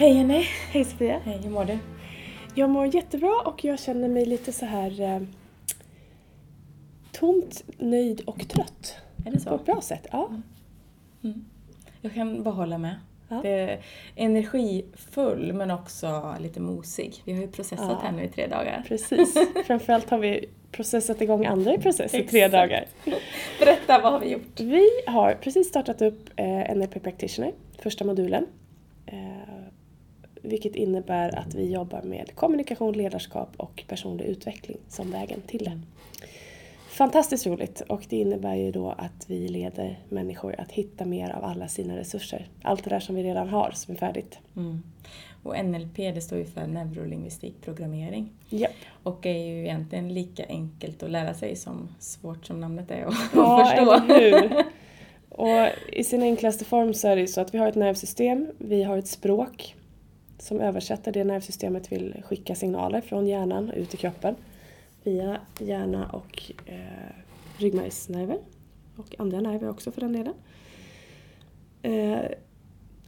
Hej Jenny! Hej Sofia! Hej, hur mår du? Jag mår jättebra och jag känner mig lite så här eh, tomt, nöjd och trött. Är det På så? ett bra sätt, ja. Jag kan bara hålla med. Ja. Det är energifull men också lite mosig. Vi har ju processat Ja. här nu i tre dagar. Precis. Framförallt har vi processat igång andra i process i tre dagar. Berätta, vad har vi gjort? Vi har precis startat upp eh, NLP Practitioner, första modulen. Eh, vilket innebär att vi jobbar med kommunikation, ledarskap och personlig utveckling som vägen till det. Fantastiskt roligt och det innebär ju då att vi leder människor att hitta mer av alla sina resurser. Allt det där som vi redan har som är färdigt. Mm. Och NLP det står ju för neurolingvistik programmering. Japp. Och är ju egentligen lika enkelt att lära sig som svårt som namnet är att Ja, förstå. eller hur? Och i sin enklaste form så är det ju så att vi har ett nervsystem, vi har ett språk som översätter det nervsystemet vill skicka signaler från hjärnan ut i kroppen via hjärna och eh, ryggmärgsnerver och andra nerver också för den delen. Eh,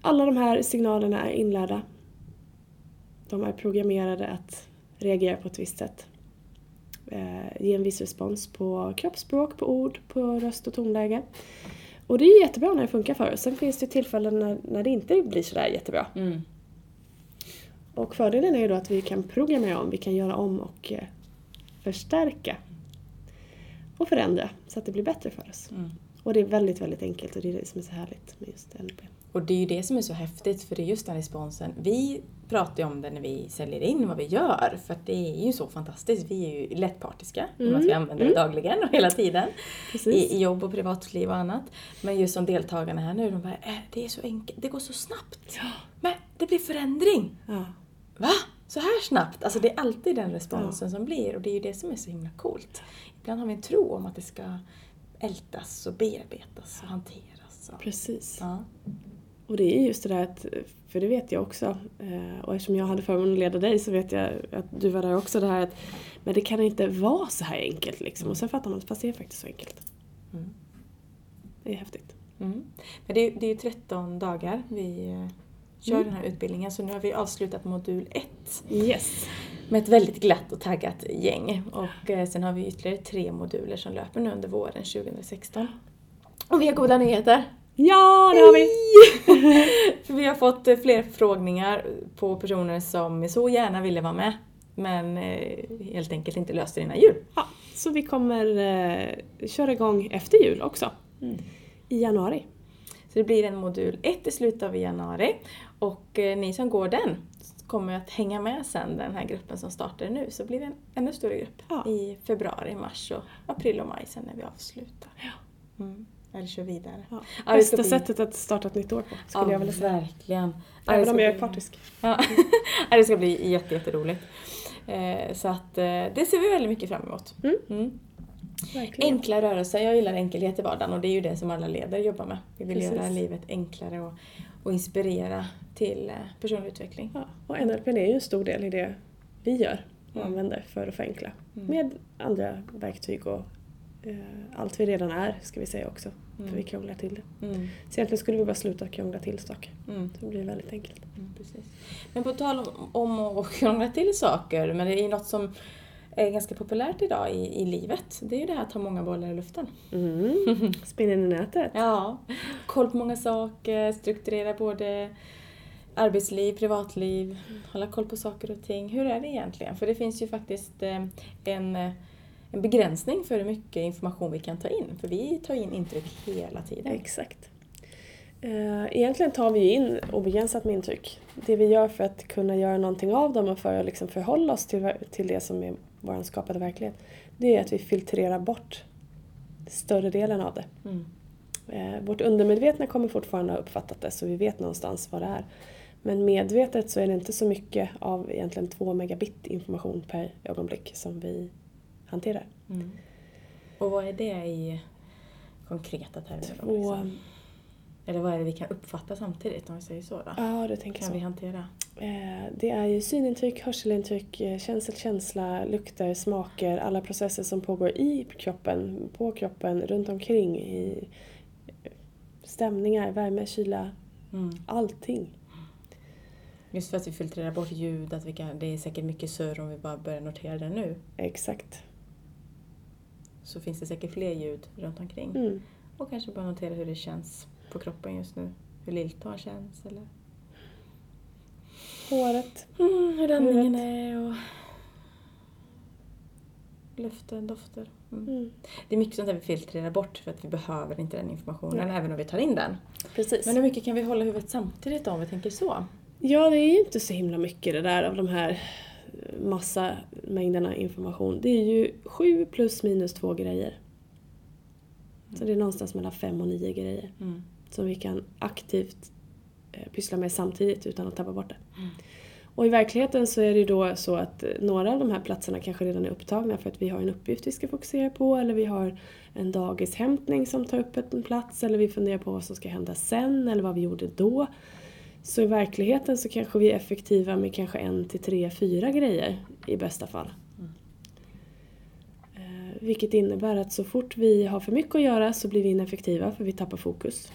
alla de här signalerna är inlärda. De är programmerade att reagera på ett visst sätt eh, ge en viss respons på kroppsspråk, på ord, på röst och tonläge. Och det är ju jättebra när det funkar för oss. Sen finns det ju tillfällen när, när det inte blir sådär jättebra. Mm. Och fördelen är ju då att vi kan programmera om, vi kan göra om och eh, förstärka. Och förändra så att det blir bättre för oss. Mm. Och det är väldigt, väldigt enkelt och det är det som är så härligt med just NLP. Och det är ju det som är så häftigt, för det är just den responsen. Vi pratar ju om det när vi säljer in vad vi gör, för att det är ju så fantastiskt. Vi är ju lättpartiska, med att vi använder det dagligen och hela tiden. Precis. I, jobb och privatliv och annat. Men just som deltagarna här nu, de bara äh, det är så enkelt, det går så snabbt. Men det blir förändring. Ja. Va? Så här snabbt? Alltså det är alltid den responsen som blir och det är ju det som är så himla coolt. Ibland har vi en tro om att det ska ältas och bearbetas och hanteras. Och, Precis. ja. Och det är just det där att, för det vet jag också, eh, och eftersom jag hade förmånen att leda dig så vet jag att du var där också, det här att men det kan inte vara så här enkelt liksom. Och sen fattar man att fast det är faktiskt så enkelt. Mm. Det är häftigt. Mm. Men det, är, det är ju 13 dagar vi eh, kör Mm. den här utbildningen så nu har vi avslutat modul 1 Yes. med ett väldigt glatt och taggat gäng. Och eh, sen har vi ytterligare tre moduler som löper nu under våren 2016. Och vi har goda nyheter! Ja, det har vi! För vi har fått eh, fler förfrågningar på personer som så gärna ville vara med men eh, helt enkelt inte löste det innan jul. Ja, så vi kommer eh, köra igång efter jul också. I januari. Så det blir en modul 1 i slutet av januari och eh, ni som går den kommer att hänga med sen den här gruppen som startar nu så blir det en ännu större grupp Ja. i februari, mars och april och maj sen när vi avslutar. Mm. Eller kör vidare. Ja. Ja, Bästa bli- sättet att starta ett nytt år på, skulle ja, jag vilja säga. verkligen. Ja, Även om jag är partisk. Ja. Ja, det ska bli jätte, jätteroligt. Eh, så att eh, det ser vi väldigt mycket fram emot. Mm. Mm. Verkligen. Enkla rörelser, jag gillar enkelhet i vardagen och det är ju det som alla ledare jobbar med. Vi vill Precis. göra livet enklare och, och inspirera till eh, personlig utveckling. Ja, och NLP är ju en stor del i det vi gör och Mm. använder för att förenkla. Med andra verktyg och eh, allt vi redan är, ska vi säga också. För vi krånglar till det. Mm. Så egentligen skulle vi bara sluta krångla till saker. Mm. Så det blir väldigt enkelt. Mm, precis. Men på tal om, om att krångla till saker, men det är något som är ganska populärt idag i, i livet. Det är ju det här att ha många bollar i luften. Mm. Spinnen i nätet. Ja, koll på många saker, strukturera både arbetsliv, privatliv, hålla koll på saker och ting. Hur är det egentligen? För det finns ju faktiskt eh, en, eh, en begränsning för hur mycket information vi kan ta in. För vi tar in intryck hela tiden. Exakt. Eh, Egentligen tar vi in obegränsat med intryck. Det vi gör för att kunna göra någonting av dem och för att liksom förhålla oss till, till det som är vår skapade verklighet, det är att vi filtrerar bort större delen av det. Mm. Eh, vårt undermedvetna kommer fortfarande ha uppfattat det så vi vet någonstans vad det är. Men medvetet så är det inte så mycket av egentligen två megabit information per ögonblick som vi hanterar. Mm. Och vad är det i konkreta termer? då, Två, liksom? Eller vad är det vi kan uppfatta samtidigt om vi säger så då? ja, du tänker kan så. vi hantera? Eh, Det är ju synintryck, hörselintryck, eh, känsel, känsla, lukter, smaker, alla processer som pågår i kroppen, på kroppen, runt omkring, i eh, stämningar, värme, kyla, Mm. allting. Just för att vi filtrerar bort ljud, att vi kan, det är säkert mycket surr om vi bara börjar notera det nu. Exakt. Så finns det säkert fler ljud runt omkring. Mm. Och kanske bara notera hur det känns på kroppen just nu. Hur lilltån känns eller Håret. mm, hur andningen är och luften, dofter. Mm. Mm. Det är mycket sånt där vi filtrerar bort för att vi behöver inte den informationen även om vi tar in den. Precis. Men hur mycket kan vi hålla huvudet samtidigt då, om vi tänker så? Ja, det är ju inte så himla mycket det där av de här eh, massa mängderna information. Det är ju sju plus minus två grejer. Så det är någonstans mellan fem och nio grejer Mm. Som vi kan aktivt eh, pyssla med samtidigt utan att tappa bort det. Mm. Och i verkligheten så är det ju då så att eh, några av de här platserna kanske redan är upptagna för att vi har en uppgift vi ska fokusera på eller vi har en dagishämtning som tar upp en plats eller vi funderar på vad som ska hända sen eller vad vi gjorde då. Så i verkligheten så kanske vi är effektiva med kanske en till tre, fyra grejer i bästa fall. Eh, Vilket innebär att så fort vi har för mycket att göra så blir vi ineffektiva för vi tappar fokus.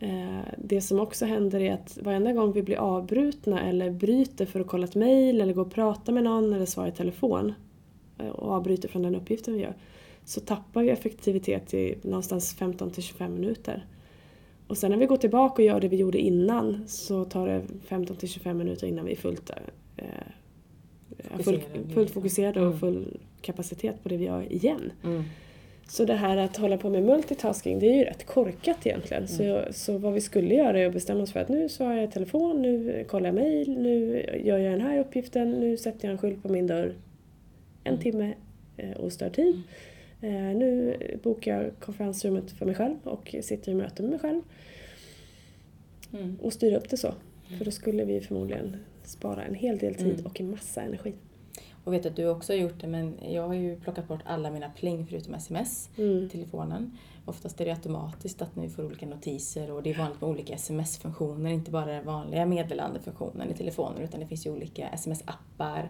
Eh, Det som också händer är att varenda gång vi blir avbrutna eller bryter för att kolla ett mejl eller gå och prata med någon eller svara i telefon eh, och avbryter från den uppgiften vi gör så tappar vi effektivitet i någonstans 15 till 25 minuter. Och sen när vi går tillbaka och gör det vi gjorde innan så tar det 15 till 25 minuter innan vi är fullt, eh, full, Fokuserade. fullt fokuserade Mm. och full kapacitet på det vi gör igen. Mm. Så det här att hålla på med multitasking, det är ju rätt korkat egentligen. Så, så vad vi skulle göra är att bestämma oss för att nu svarar jag i telefon, nu kollar jag mejl, nu gör jag den här uppgiften, nu sätter jag en skylt på min dörr en timme eh, ostörd tid. Eh, nu bokar jag konferensrummet för mig själv och sitter i möte med mig själv Mm. och styr upp det så. För då skulle vi förmodligen spara en hel del tid Mm. och en massa energi. Och vet att du också har gjort det, men jag har ju plockat bort alla mina pling förutom sms Mm. i telefonen. Oftast är det automatiskt att ni får olika notiser och det är vanligt med olika sms-funktioner, inte bara den vanliga meddelandefunktionen i telefonen utan det finns ju olika sms-appar.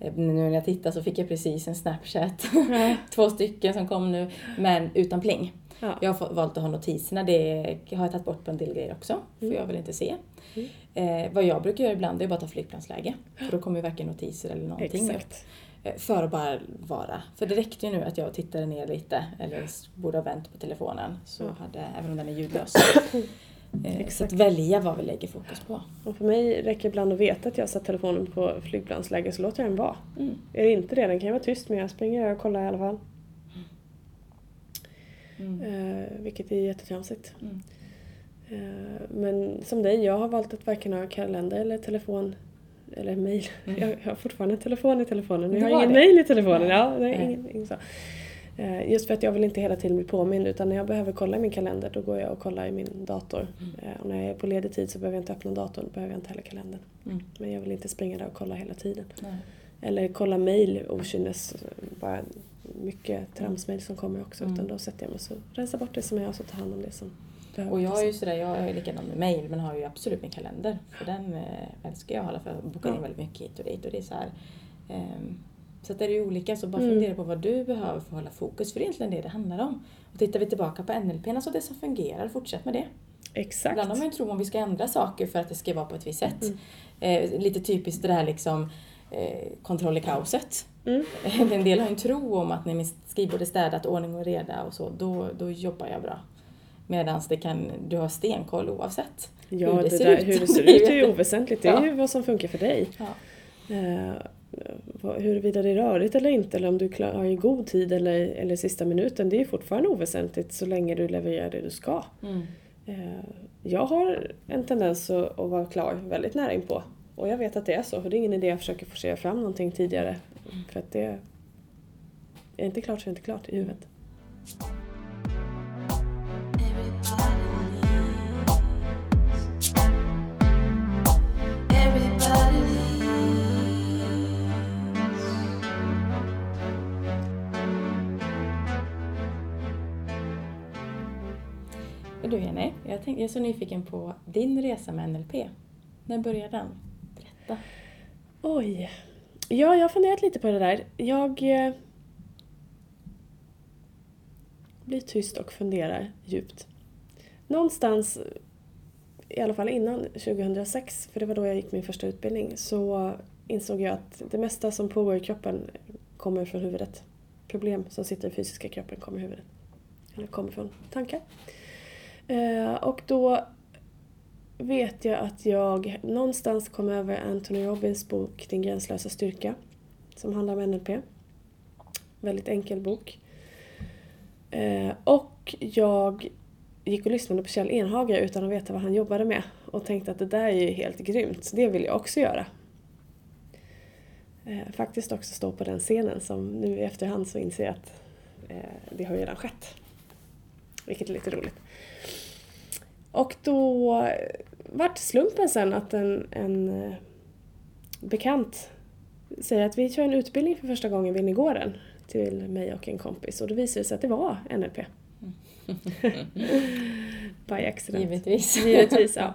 Eh, Nu när jag tittar så fick jag precis en Snapchat, två stycken som kom nu, men utan pling. Ja. Jag har valt att ha notiserna, det har jag tagit bort på en del grejer också, för Mm. jag vill inte se. Mm. Eh, vad jag brukar göra ibland är att bara ta flygplansläge, för då kommer ju varken notiser eller någonting upp. Exakt. Eh, För att bara vara. För det räckte ju nu att jag tittade ner lite, eller borde ha vänt på telefonen, så hade, även om den är ljudlös. Eh, Så Exakt. att välja vad vi lägger fokus på. Och för mig räcker ibland att veta att jag satt telefonen på flygplansläge så låter jag den vara. Mm. Är det inte det, den kan ju vara tyst men jag springer och kollar i alla fall. Mm. Eh, vilket är jättetramsigt. Mm. Eh, men som dig, jag har valt att varken ha kalender eller telefon eller mail. Mm. Jag, jag har fortfarande en telefon i telefonen. Du Jag har ingen det? mail i telefonen. Ja, nej, Nej. ingen, ingen så. Eh, just för att jag vill inte hela tiden bli påmind utan när jag behöver kolla i min kalender då går jag och kollar i min dator. Mm. Eh, och när jag är på ledig tid så behöver jag inte öppna datorn, behöver jag inte heller kalendern. Mm. Men jag vill inte springa där och kolla hela tiden. Nej. Eller kolla mail okynnes, bara mycket tramsmail som kommer också. Mm. Utan då sätter jag mig och rensar bort det som är och så tar hand om det som behöver Och jag är ju sådär, jag är likadan med mail men har ju absolut min kalender. För den eh, älskar jag att hålla för jag bokar in väldigt mycket hit och dit och det är så här. ehm, så att det är ju olika, så bara Mm. fundera på vad du behöver för att hålla fokus. För det är egentligen det det handlar om. Och tittar vi tillbaka på NLP, alltså det som fungerar, fortsätt med det. Exakt. Ibland har man ju tro om vi ska ändra saker för att det ska vara på ett visst sätt. Mm. Eh, lite typiskt det här liksom kontroll i kaoset. Mm. En del har en tro om att när mitt skrivbord är städat, ordning och reda och så, då, då jobbar jag bra. Medan det kan, du har stenkoll oavsett. Ja, hur det det ser där, ut. hur det ser ut är ju oväsentligt. Det är Ja. ju vad som funkar för dig. Ja. Eh, vad- huruvida det är rörigt eller inte, eller om du har i god tid eller, eller sista minuten, det är fortfarande oväsentligt så länge du levererar det du ska. Mm. Eh, jag har en tendens att, att vara klar väldigt nära inpå. Och jag vet att det är så, för det är ingen idé att försöka forcera fram någonting tidigare. För att det är inte klart så är det inte klart i huvudet. Och du Jenny, jag, tänk, jag är så nyfiken på din resa med NLP. När började den? Berätta. Oj. Ja, jag har funderat lite på det där. Jag eh, blir tyst och funderar djupt. Någonstans, i alla fall innan 2006, för det var då jag gick min första utbildning, så insåg jag att det mesta som pågår i kroppen kommer från huvudet. Problem som sitter i fysiska kroppen kommer i huvudet. Eller kommer från tankar. Eh, och då vet jag att jag någonstans kom över Anthony Robbins bok Din gränslösa styrka som handlar om NLP. Väldigt enkel bok. Eh, och jag gick och lyssnade på Kjell Enhager utan att veta vad han jobbade med och tänkte att det där är ju helt grymt, så det vill jag också göra. Eh, faktiskt också stå på den scenen som nu i efterhand så inser jag att eh, det har ju redan skett. Vilket är lite roligt. Och då vart slumpen sen att en, en eh, bekant säger att vi kör en utbildning för första gången, vill ni gå den? Till mig och en kompis. Och då visade det sig att det var NLP. By accident. Givetvis. Givetvis, ja.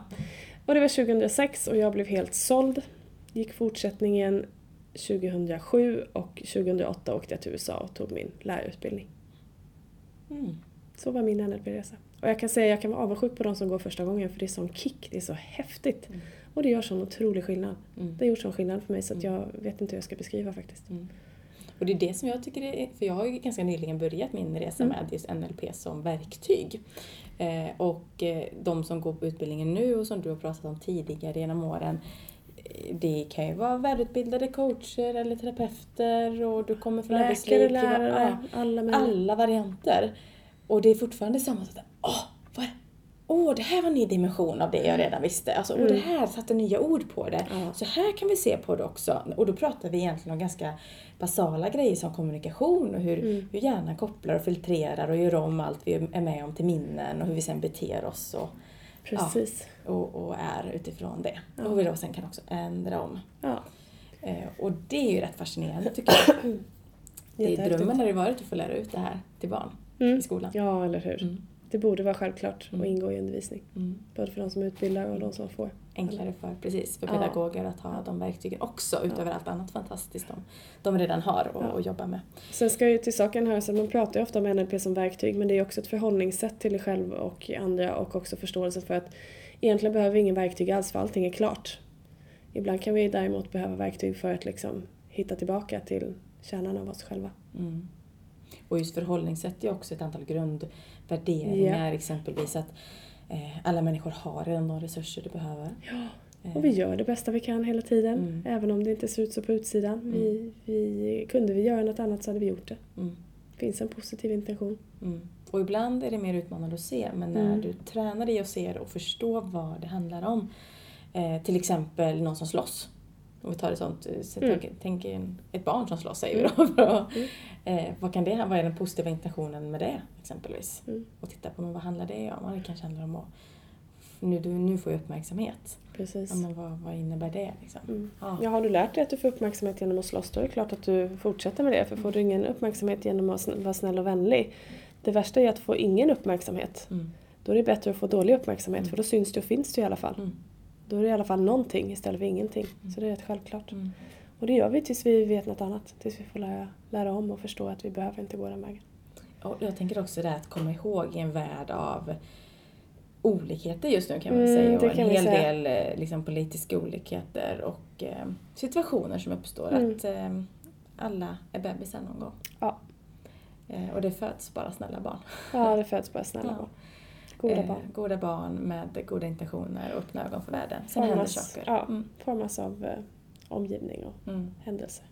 Och det var 2006 och jag blev helt såld. Gick fortsättningen 2007 och 2008 åkte jag till USA och tog min lärarutbildning. Mm. Så var min NLP-resa. Och jag kan säga att jag kan vara avundsjuk på de som går första gången för det är sån kick, det är så häftigt. Mm. Och det gör sån otrolig skillnad. Mm. Det har gjort sån skillnad för mig så att jag vet inte hur jag ska beskriva faktiskt. Mm. Och det är det som jag tycker är, för jag har ju ganska nyligen börjat min resa Mm. med just NLP som verktyg. Eh, och eh, de som går på utbildningen nu och som du har pratat om tidigare genom åren, eh, det kan ju vara välutbildade coacher eller terapeuter och du kommer från arbetsliv, Läkare, lärare, alla alla varianter. Och det är fortfarande samma sak. Åh, vad Åh, det här var en ny dimension av det jag redan visste. Alltså, åh, det här satte nya ord på det. Ja. Så här kan vi se på det också. Och då pratar vi egentligen om ganska basala grejer som kommunikation och hur, hur hjärnan kopplar och filtrerar och gör om allt vi är med om till minnen och hur vi sen beter oss och, Precis. och, och är utifrån det. Och vi då sen kan också ändra om. Ja. Eh, och det är ju rätt fascinerande tycker jag. Det är drömmen har det varit att få lära ut det här till barn Mm. i skolan. Ja, eller hur. Mm. Det borde vara självklart Mm. och ingå i undervisning. Mm. Både för de som utbildar och de som får. enklare för, precis, för Ja. pedagoger att ha de verktygen också utöver allt annat fantastiskt de, de redan har och, Ja. och jobbar med. Sen ska ju till saken höras att man pratar ju ofta om NLP som verktyg men det är också ett förhållningssätt till dig själv och andra och också förståelse för att egentligen behöver vi ingen verktyg alls för allting är klart. Ibland kan vi däremot behöva verktyg för att liksom hitta tillbaka till kärnan av oss själva. Mm. Och just förhållningssätt är också ett antal grundvärderingar Ja. exempelvis att eh, alla människor har redan de resurser de behöver. Ja, Eh, och vi gör det bästa vi kan hela tiden. Mm. Även om det inte ser ut så på utsidan. Vi, vi, kunde vi göra något annat så hade vi gjort det. Mm. Det finns en positiv intention. Mm. Och ibland är det mer utmanande att se, men när Mm. du tränar dig att se det och förstå vad det handlar om. Eh, till exempel någon som slåss. Om vi tar ett sånt, eh, så Mm. tänk, ett barn som då. för att- eh, vad, kan det, vad är den positiva intentionen med det exempelvis? Mm. Och titta på men vad handlar det om? Det kanske handlar om att nu, du, nu får jag uppmärksamhet. Precis. Ja, men vad, vad innebär det? Liksom? Mm. Ja. Ja, har du lärt dig att du får uppmärksamhet genom att slåss då är det klart att du fortsätter med det. För får du ingen uppmärksamhet genom att vara snäll och vänlig. Det värsta är att få ingen uppmärksamhet. Mm. Då är det bättre att få dålig uppmärksamhet för då syns det och finns det i alla fall. Mm. Då är det i alla fall någonting istället för ingenting. Så det är rätt självklart. Mm. Och det gör vi tills vi vet något annat. Tills vi får lära, lära om och förstå att vi behöver inte gå den vägen. Och jag tänker också det att komma ihåg i en värld av olikheter just nu kan man Mm, säga. Och en hel säga. del eh, liksom, politiska olikheter och eh, situationer som uppstår. Mm. Att eh, alla är bebisar någon gång. Ja. Eh, och det föds bara snälla barn. Ja, det föds bara snälla Ja. barn. Goda Eh, barn. goda barn med goda intentioner och öppna ögon för världen. Sen händer saker. ja, Mm. formas av eh, omgivning och Mm. händelser.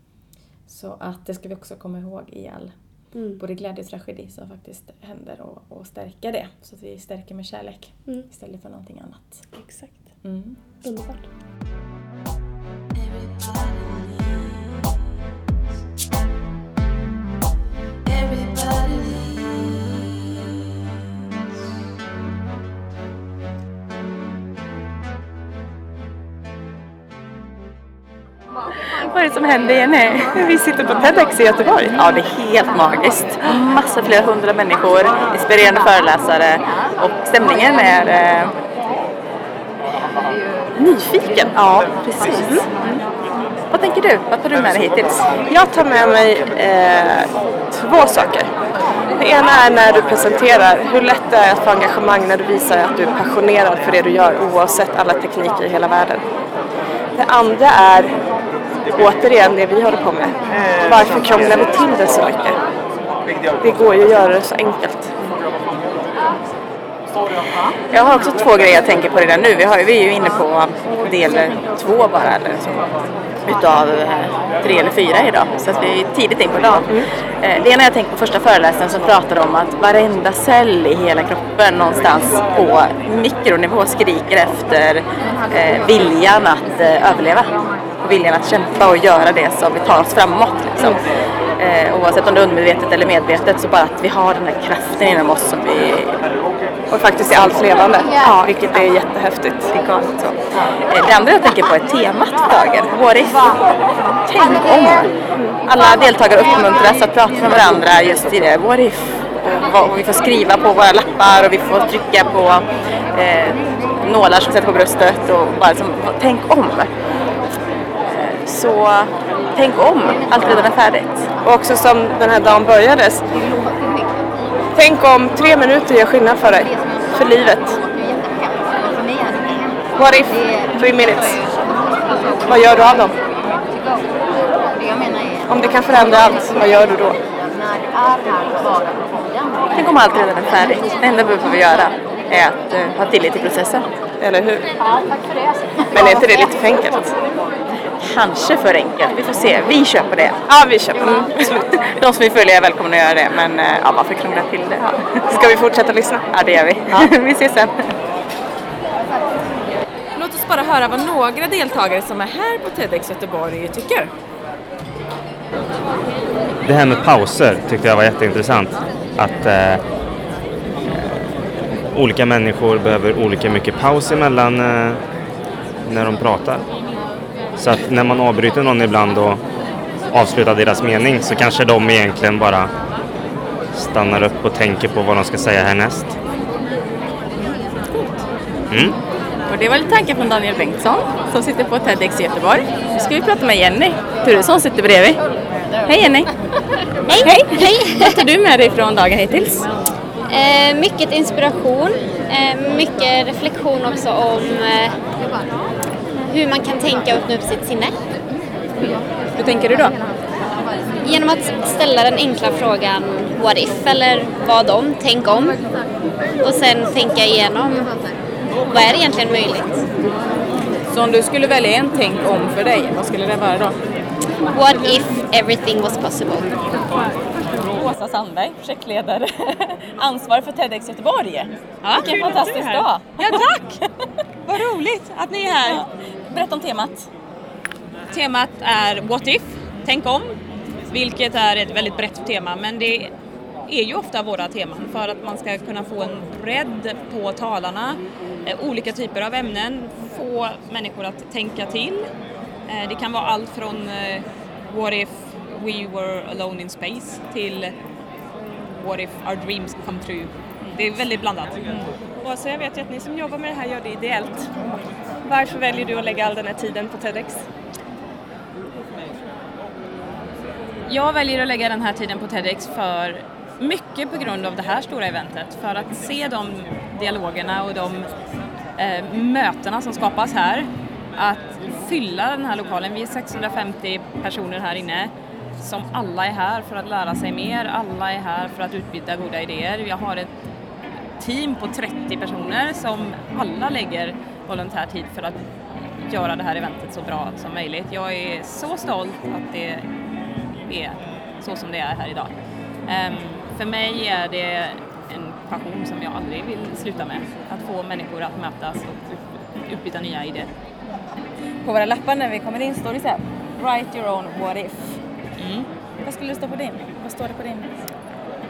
Så att det ska vi också komma ihåg i all Mm. både glädje och tragedi som faktiskt händer och, och stärka det. Så att vi stärker med kärlek Mm. istället för någonting annat. Exakt. Mm. Underbart. Vad är det som händer Jenny? Vi sitter på TEDx i Göteborg. Ja, det är helt magiskt. Massa flera hundra människor, inspirerande föreläsare och stämningen är eh, nyfiken. Ja, precis. Mm. Vad tänker du? Vad tar du med dig hittills? Jag tar med mig eh, två saker. Det ena är när du presenterar hur lätt det är att få engagemang när du visar att du är passionerad för det du gör oavsett alla tekniker i hela världen. Det andra är återigen det vi håller på med. Varför krånglar vi till det så mycket? Det går ju att göra det så enkelt. Jag har också två grejer jag tänker på redan nu. Vi, har, vi är ju inne på del två bara, eller så, utav eh, tre eller fyra idag. Så att vi är tidigt in på dagen. Eh, Det ena jag tänker på första föreläsaren som pratar om att varenda cell i hela kroppen någonstans på mikronivå skriker efter eh, viljan att eh, överleva. Och viljan att kämpa och göra det som vi tar oss framåt. Liksom. Eh, oavsett om det är undermedvetet eller medvetet så bara att vi har den här kraften inom oss som vi Och faktiskt i allt levande, Ja. vilket är jättehäftigt. det är galet så. Eh, Det andra jag tänker på är temat för dagen. What if? Tänk om. Alla deltagare uppmuntras att prata med varandra just i det. What if? Och vi får skriva på våra lappar och vi får trycka på eh, nålar som sätter på bröstet och bara som, tänk om. Så tänk om, allt redan är färdigt. Och också som den här dagen börjades. Tänk om tre minuter gör skillnad för dig, för livet. What if three minutes? Vad gör du av dem? Om det kan förändra allt, vad gör du då? Tänk om allt redan är färdigt. Det enda vi behöver göra är att eh, ha tillit till processen. Eller hur? Men är inte det lite för enkelt? Kanske för enkelt, vi får se. Vi på det. Ja, vi köper Mm. det. De som vill följa är välkomna att göra det, men eh, ja, varför krångla till det? Ja. Ska vi fortsätta lyssna? ja, det gör vi. vi ses sen. Låt oss bara höra vad några deltagare som är här på TEDx Göteborg tycker. Det här med pauser tyckte jag var jätteintressant. Att eh, olika människor behöver olika mycket paus emellan eh, när de pratar. Så att när man avbryter någon ibland och avslutar deras mening så kanske de egentligen bara stannar upp och tänker på vad de ska säga härnäst. Mm. Och det var lite tankar från Daniel Bengtsson som sitter på TEDx i Göteborg. Nu ska vi prata med Jenny Turesson sitter bredvid. Hej Jenny! Hej! Hej! Hej! Vad tar du med dig från dagen hittills? Eh, mycket inspiration, eh, mycket reflektion också om eh, hur man kan tänka och öppna upp sitt sinne. Hur tänker du då? Genom att ställa den enkla frågan what if eller vad om, tänk om. Och sen tänka igenom vad är egentligen möjligt? Så om du skulle välja en tänk om för dig, vad skulle det vara då? What if everything was possible? Åsa Sandberg, projektledare, ansvarig för TEDx Göteborg. Ja, Vilken fantastisk dag! Ja, tack! Vad roligt att ni är här. Berätta om temat. Temat är What if? Tänk om. Vilket är ett väldigt brett tema, men det är ju ofta våra teman för att man ska kunna få en bredd på talarna, eh, olika typer av ämnen, få människor att tänka till. Eh, det kan vara allt från eh, What if we were alone in space till What if our dreams come true. Det är väldigt blandat. Mm. Och så jag vet ju att ni som jobbar med det här gör det ideellt. Varför väljer du att lägga all den här tiden på TEDx? Jag väljer att lägga den här tiden på TEDx för mycket på grund av det här stora eventet. För att se de dialogerna och de eh, mötena som skapas här. Att fylla den här lokalen. Vi är 650 personer här inne som alla är här för att lära sig mer. Alla är här för att utbyta goda idéer. Jag har ett team på 30 personer som alla lägger volontärtid för att göra det här eventet så bra som möjligt. Jag är så stolt att det är så som det är här idag. Ehm, för mig är det en passion som jag aldrig vill sluta med. Att få människor att mötas och utbyta nya idéer. På våra lappar när vi kommer in står det så här, Write your own what if. Mm. Vad skulle det stå på din? Vad står det på din?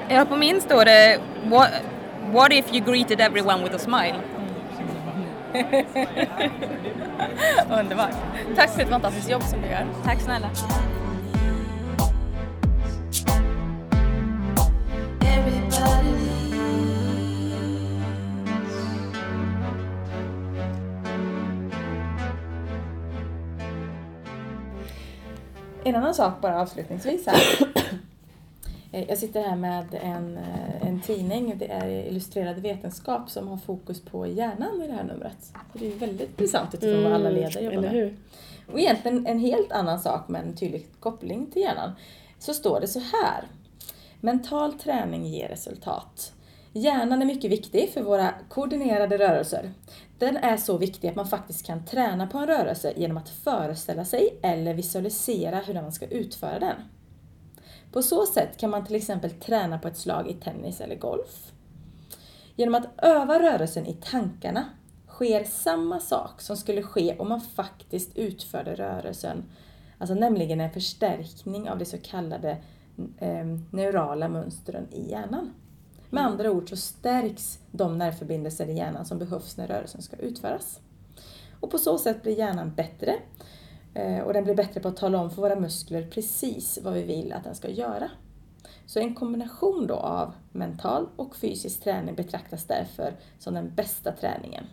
Ja, på min står det what, what if you greeted everyone with a smile? Underbart. Tack för ett fantastiskt jobb som du gör. Tack snälla. En annan sak bara avslutningsvis här. Eh, Jag sitter här med en, eh, en tidning, det är Illustrerad vetenskap som har fokus på hjärnan i det här numret. Det är väldigt intressant utifrån vad alla ledare jobbar Mm, eller med. hur? Och egentligen en helt annan sak med en tydlig koppling till hjärnan. Så står det så här. Mental träning ger resultat. Hjärnan är mycket viktig för våra koordinerade rörelser. Den är så viktig att man faktiskt kan träna på en rörelse genom att föreställa sig eller visualisera hur man ska utföra den. På så sätt kan man till exempel träna på ett slag i tennis eller golf. Genom att öva rörelsen i tankarna sker samma sak som skulle ske om man faktiskt utförde rörelsen, alltså nämligen en förstärkning av de så kallade eh, neurala mönstren i hjärnan. Med andra ord så stärks de nervförbindelser i hjärnan som behövs när rörelsen ska utföras. Och på så sätt blir hjärnan bättre och den blir bättre på att tala om för våra muskler precis vad vi vill att den ska göra. Så en kombination då av mental och fysisk träning betraktas därför som den bästa träningen.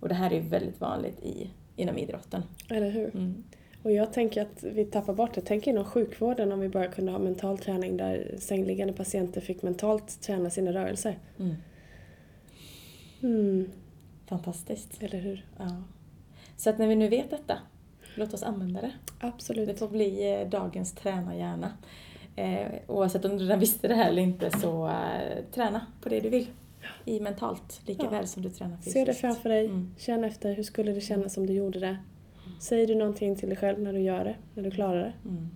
Och det här är väldigt vanligt i, inom idrotten. Eller hur? Mm. Och jag tänker att vi tappar bort det. Tänk inom sjukvården om vi bara kunde ha mental träning där sängliggande patienter fick mentalt träna sina rörelser. Mm. Mm, Fantastiskt. eller hur? Ja. Så att när vi nu vet detta, låt oss använda det. Absolut. Det får bli eh, dagens tränarhjärna. Eh, oavsett om du redan visste det här eller inte så eh, träna på det du vill. I mentalt, lika Ja. väl som du tränar fysiskt. Se det framför dig. Mm. Känn efter. Hur skulle det kännas om du gjorde det? Säger du någonting till dig själv när du gör det? När du klarar det? Mm.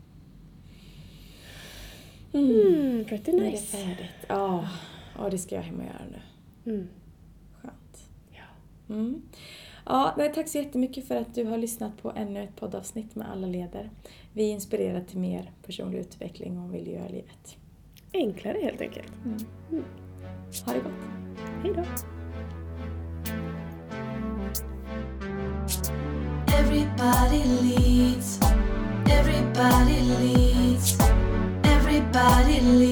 Mm, pretty Nu är det nice. färdigt. Ja, ja, det ska jag hem och göra nu. Mm. Skönt. Ja. Mm. Ja, nej, tack så jättemycket för att du har lyssnat på ännu ett poddavsnitt med alla leder. Vi inspirerar till mer personlig utveckling och vill göra livet. Enklare helt enkelt. Ha det gott! Hej då. Everybody leads. Everybody leads. Everybody leads.